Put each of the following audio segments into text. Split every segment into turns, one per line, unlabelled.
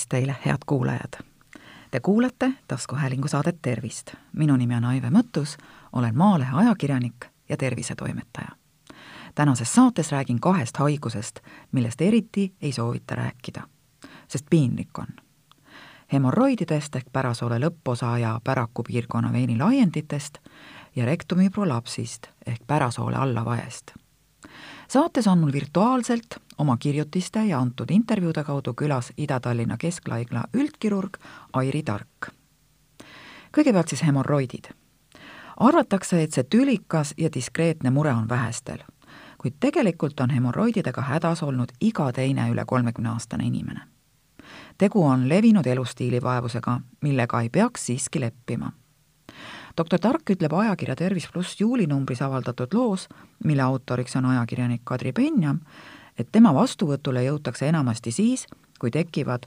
tervist teile, head kuulajad! Te kuulate taskuhäälingu saadet Tervist. minu nimi on Aive Mõttus, olen Maalehe ajakirjanik ja tervisetoimetaja. tänases saates räägin kahest haigusest, millest eriti ei soovita rääkida, sest piinlik on. hemorroididest ehk pärasoole lõpposa ja päraku piirkonna veenilaienditest ja rektumi prolapsist ehk pärasoole allavaest saates on mul virtuaalselt oma kirjutiste ja antud intervjuude kaudu külas Ida-Tallinna Keskhaigla üldkirurg Airi Tark. kõigepealt siis hemorroidid. arvatakse, et see tülikas ja diskreetne mure on vähestel, kuid tegelikult on hemorroididega hädas olnud iga teine üle kolmekümneaastane inimene. tegu on levinud elustiili vaevusega, millega ei peaks siiski leppima doktor Tark ütleb ajakirja Tervis pluss juulinumbris avaldatud loos, mille autoriks on ajakirjanik Kadri Penjam, et tema vastuvõtule jõutakse enamasti siis, kui tekivad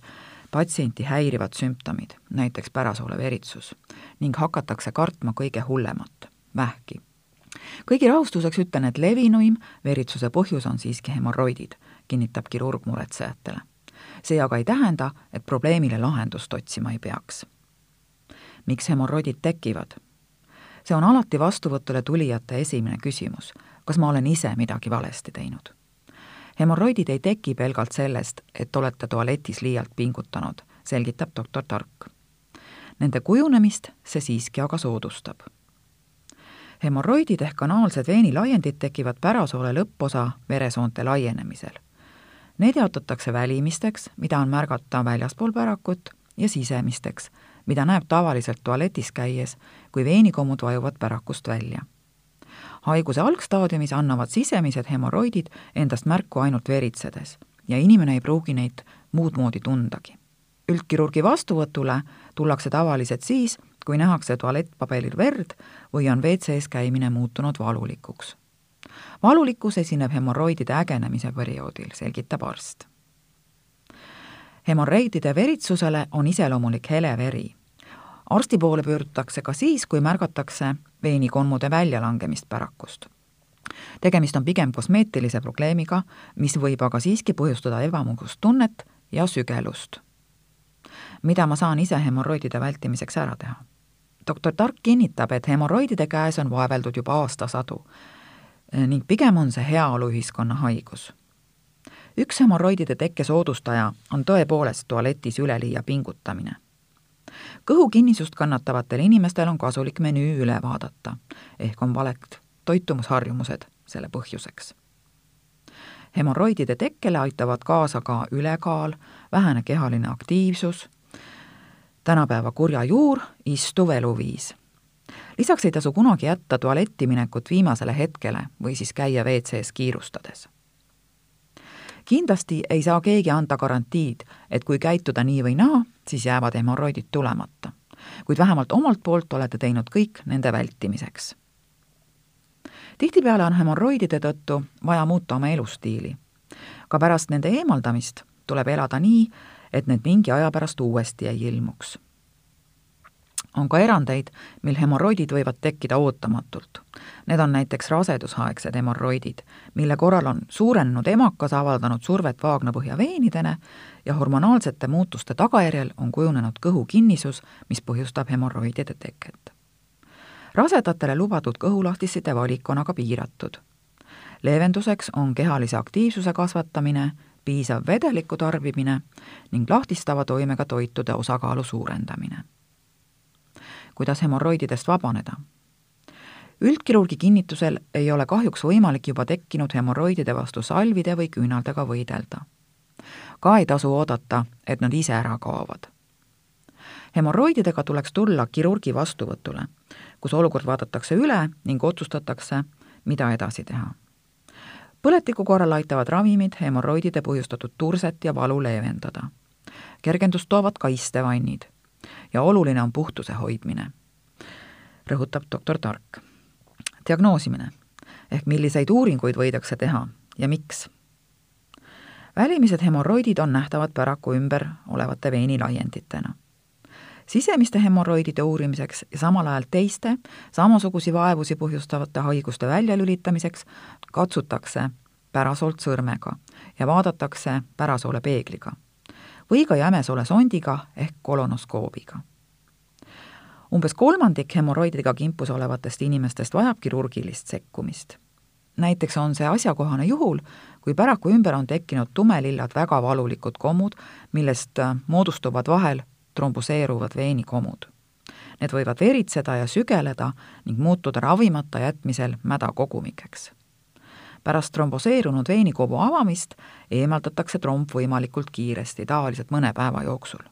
patsienti häirivad sümptomid, näiteks pärasooleveritsus, ning hakatakse kartma kõige hullemat, vähki. kõigi rahustuseks ütlen, et levinuim veritsuse põhjus on siiski hemorroidid, kinnitab kirurg muretsejatele. see aga ei tähenda, et probleemile lahendust otsima ei peaks. miks hemorroidid tekivad? See on alati vastuvõtule tulijate esimene küsimus, kas ma olen ise midagi valesti teinud. hemorroidid ei teki pelgalt sellest, et olete tualetis liialt pingutanud, selgitab doktor Tark. Nende kujunemist see siiski aga soodustab. hemorroidid ehk kanaalsed veenilaiendid tekivad pärasoole lõpposa veresoonte laienemisel. Need jaotatakse välimisteks, mida on märgata väljaspool pärakut, ja sisemisteks, mida näeb tavaliselt tualetis käies, kui veenikommud vajuvad pärakust välja. haiguse algstaadiumis annavad sisemised hemoroidid endast märku ainult veritsedes ja inimene ei pruugi neid muud moodi tundagi. üldkirurgi vastuvõtule tullakse tavaliselt siis, kui nähakse tualettpaberil verd või on WC-s käimine muutunud valulikuks. valulikkus esineb hemoroidide ägenemise perioodil, selgitab arst hemorroidide veritsusele on iseloomulik hele veri. arsti poole pöördutakse ka siis, kui märgatakse veenikonmude väljalangemist pärakust. tegemist on pigem kosmeetilise probleemiga, mis võib aga siiski põhjustada ebamugavustunnet ja sügelust. mida ma saan ise hemorroidide vältimiseks ära teha? doktor Tark kinnitab, et hemorroidide käes on vaeveldud juba aastasadu ning pigem on see heaoluühiskonna haigus üks hemorroidide tekke soodustaja on tõepoolest tualetis üleliia pingutamine. kõhukinnisust kannatavatel inimestel on kasulik menüü üle vaadata, ehk on valed toitumusharjumused selle põhjuseks. hemorroidide tekkele aitavad kaasa ka ülekaal, vähene kehaline aktiivsus, tänapäeva kurja juur, istuv eluviis lisaks ei tasu kunagi jätta tualetti minekut viimasele hetkele või siis käia WC-s kiirustades kindlasti ei saa keegi anda garantiid, et kui käituda nii või naa, siis jäävad hemorroidid tulemata. kuid vähemalt omalt poolt olete teinud kõik nende vältimiseks. tihtipeale on hemorroidide tõttu vaja muuta oma elustiili. ka pärast nende eemaldamist tuleb elada nii, et need mingi aja pärast uuesti ei ilmuks on ka erandeid, mil hemorroidid võivad tekkida ootamatult. Need on näiteks rasedusaegsed hemorroidid, mille korral on suurenenud emakas avaldanud survet vaagnapõhja veenidele ja hormonaalsete muutuste tagajärjel on kujunenud kõhukinnisus, mis põhjustab hemorroidide teket. rasedatele lubatud kõhulahtisite valik on aga piiratud. leevenduseks on kehalise aktiivsuse kasvatamine, piisav vedeliku tarbimine ning lahtistava toimega toitude osakaalu suurendamine kuidas hemorroididest vabaneda. üldkirurgi kinnitusel ei ole kahjuks võimalik juba tekkinud hemorroidide vastu salvide või küünaldega võidelda. ka ei tasu oodata, et nad ise ära kaovad. hemorroididega tuleks tulla kirurgi vastuvõtule, kus olukord vaadatakse üle ning otsustatakse, mida edasi teha põletiku korral aitavad ravimid hemorroidide põhjustatud turset ja valu leevendada. kergendust toovad ka istevannid ja oluline on puhtuse hoidmine, rõhutab doktor Tark. diagnoosimine ehk milliseid uuringuid võidakse teha ja miks. välimised hemorroidid on nähtavad päraku ümber olevate veenilaienditena. sisemiste hemorroidide uurimiseks ja samal ajal teiste samasugusi vaevusi põhjustavate haiguste väljalülitamiseks katsutakse pärasoolt sõrmega ja vaadatakse pärasoole peegliga või ka jämesoole sondiga ehk kolonoskoobiga. umbes kolmandik hemoroididega kimpus olevatest inimestest vajab kirurgilist sekkumist. näiteks on see asjakohane juhul, kui päraku ümber on tekkinud tumelillad väga valulikud komud, millest moodustuvad vahel trombuseeruvad veenikomud Need võivad veritseda ja sügeleda ning muutuda ravimata jätmisel mädakogumikeks. Pärast tromboseerunud veenikobu avamist eemaldatakse tromb võimalikult kiiresti, tavaliselt mõne päeva jooksul.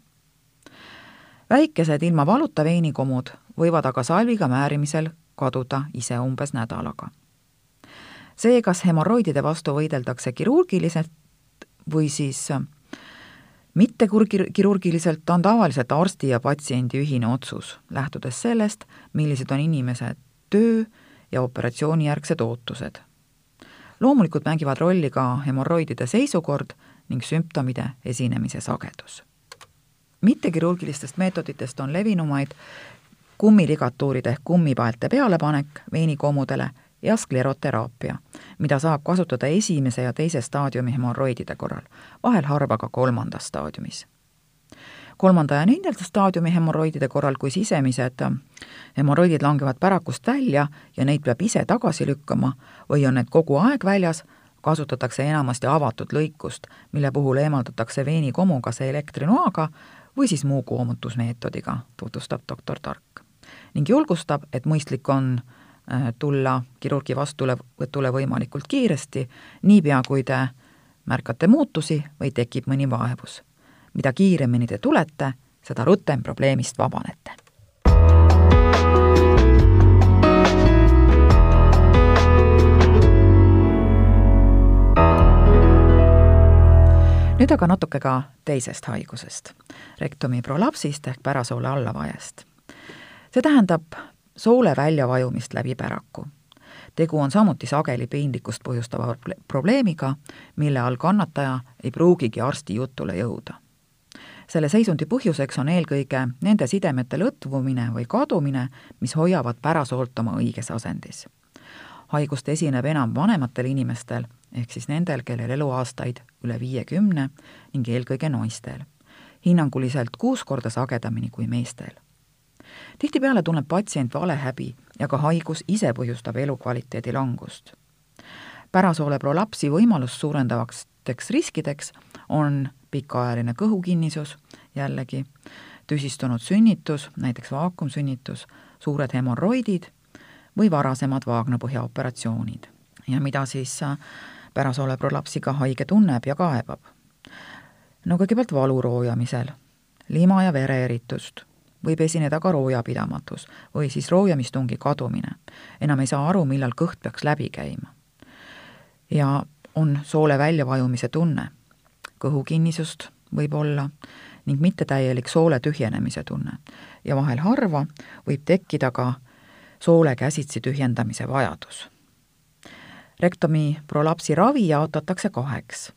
väikesed ilma valuta veenikomud võivad aga salviga määrimisel kaduda ise umbes nädalaga. see, kas hemoroidide vastu võideldakse kirurgiliselt või siis mitte kirurgiliselt on tavaliselt arsti ja patsiendi ühine otsus, lähtudes sellest, millised on inimese töö ja operatsioonijärgsed ootused. Loomulikult mängivad rolli ka hemoroidide seisukord ning sümptomide esinemise sagedus. mittekirurgilistest meetoditest on levinumaid kummiligatuuride ehk kummipaelte pealepanek veenikomudele ja skleroteraapia, mida saab kasutada esimese ja teise staadiumi hemoroidide korral, vahel harva ka kolmandas staadiumis. Kolmanda ja neljanda staadiumi hemoroidide korral, kui sisemised hemoroidid langevad pärakust välja ja neid peab ise tagasi lükkama või on need kogu aeg väljas, kasutatakse enamasti avatud lõikust, mille puhul eemaldatakse veenikomu kas elektrinoaga või siis muu koomutusmeetodiga, tutvustab doktor Tark. ning julgustab, et mõistlik on Äh, tulla kirurgi vastuvõtule võimalikult kiiresti, niipea kui te märkate muutusi või tekib mõni vaevus. Mida kiiremini te tulete, seda rutem probleemist vabanete. nüüd aga natuke ka teisest haigusest, rektomi prolapsist ehk pärasoole allavaiest. see tähendab soole väljavajumist läbi päraku. tegu on samuti sageli piinlikkust põhjustava probleemiga, mille all kannataja ei pruugigi arsti jutule jõuda. Selle seisundi põhjuseks on eelkõige nende sidemete lõtvumine või kadumine, mis hoiavad pärasoolt oma õiges asendis. haigust esineb enam vanematel inimestel, ehk siis nendel, kellel eluaastaid üle viiekümne ning eelkõige naistel. hinnanguliselt kuus korda sagedamini kui meestel tihtipeale tunneb patsient valehäbi ja ka haigus ise põhjustab elukvaliteedi langust. pärasoole prolapsi võimalust suurendavateks riskideks on pikaajaline kõhukinnisus, jällegi, tüsistunud sünnitus, näiteks vaakumsünnitus, suured hemoroidid või varasemad vaagnapõhja operatsioonid. ja mida siis äh, pärasoole prolapsiga haige tunneb ja kaebab? no kõigepealt valu roojamisel, lima- ja vereeritust võib esineda ka roojapidamatus või siis roojamistungi kadumine. enam ei saa aru, millal kõht peaks läbi käima. ja on soole väljavajumise tunne, kõhukinnisust võib olla ning mittetäielik soole tühjenemise tunne ja vahel harva võib tekkida ka soole käsitsi tühjendamise vajadus. rektomi prolapsi ravi jaotatakse kaheks,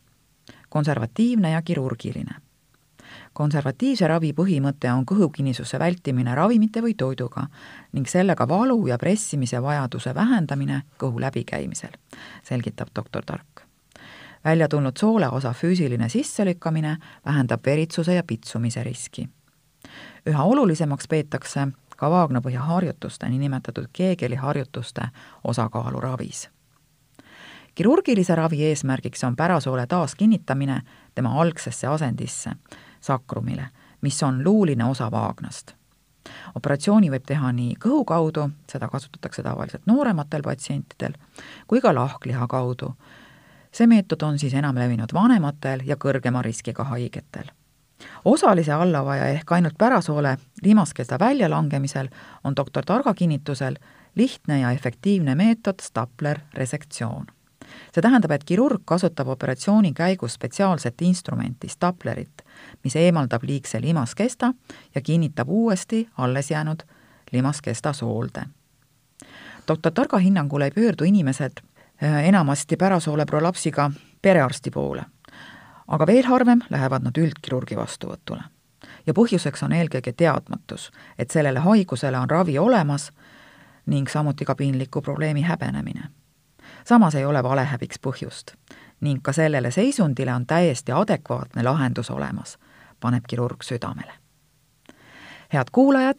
konservatiivne ja kirurgiline konservatiivse ravi põhimõte on kõhukinnisuse vältimine ravimite või toiduga ning sellega valu ja pressimise vajaduse vähendamine kõhu läbikäimisel, selgitab doktor Tark. Välja tulnud sooleosa füüsiline sisselükkamine vähendab veritsuse ja pitsumise riski. üha olulisemaks peetakse ka vaagnapõhja harjutuste, niinimetatud Keegeli harjutuste osakaalu ravis kirurgilise ravi eesmärgiks on pärasoole taaskinnitamine tema algsesse asendisse, sakrumile, mis on luuline osa vaagnast. operatsiooni võib teha nii kõhu kaudu, seda kasutatakse tavaliselt noorematel patsientidel, kui ka lahkliha kaudu. See meetod on siis enam levinud vanematel ja kõrgema riskiga haigetel osalise allavaja ehk ainult pärasoole limaskesta väljalangemisel on doktor Targa kinnitusel lihtne ja efektiivne meetod Stapler resektsioon see tähendab, et kirurg kasutab operatsiooni käigus spetsiaalset instrumenti, staplerit, mis eemaldab liigse limaskesta ja kinnitab uuesti alles jäänud limaskesta soolde. doktor Targa hinnangul ei pöördu inimesed enamasti pärasoole prolapsiga perearsti poole, aga veel harvem lähevad nad üldkirurgi vastuvõtule. ja põhjuseks on eelkõige teadmatus, et sellele haigusele on ravi olemas ning samuti ka piinliku probleemi häbenemine samas ei ole valehäbiks põhjust ning ka sellele seisundile on täiesti adekvaatne lahendus olemas, paneb kirurg südamele. head kuulajad,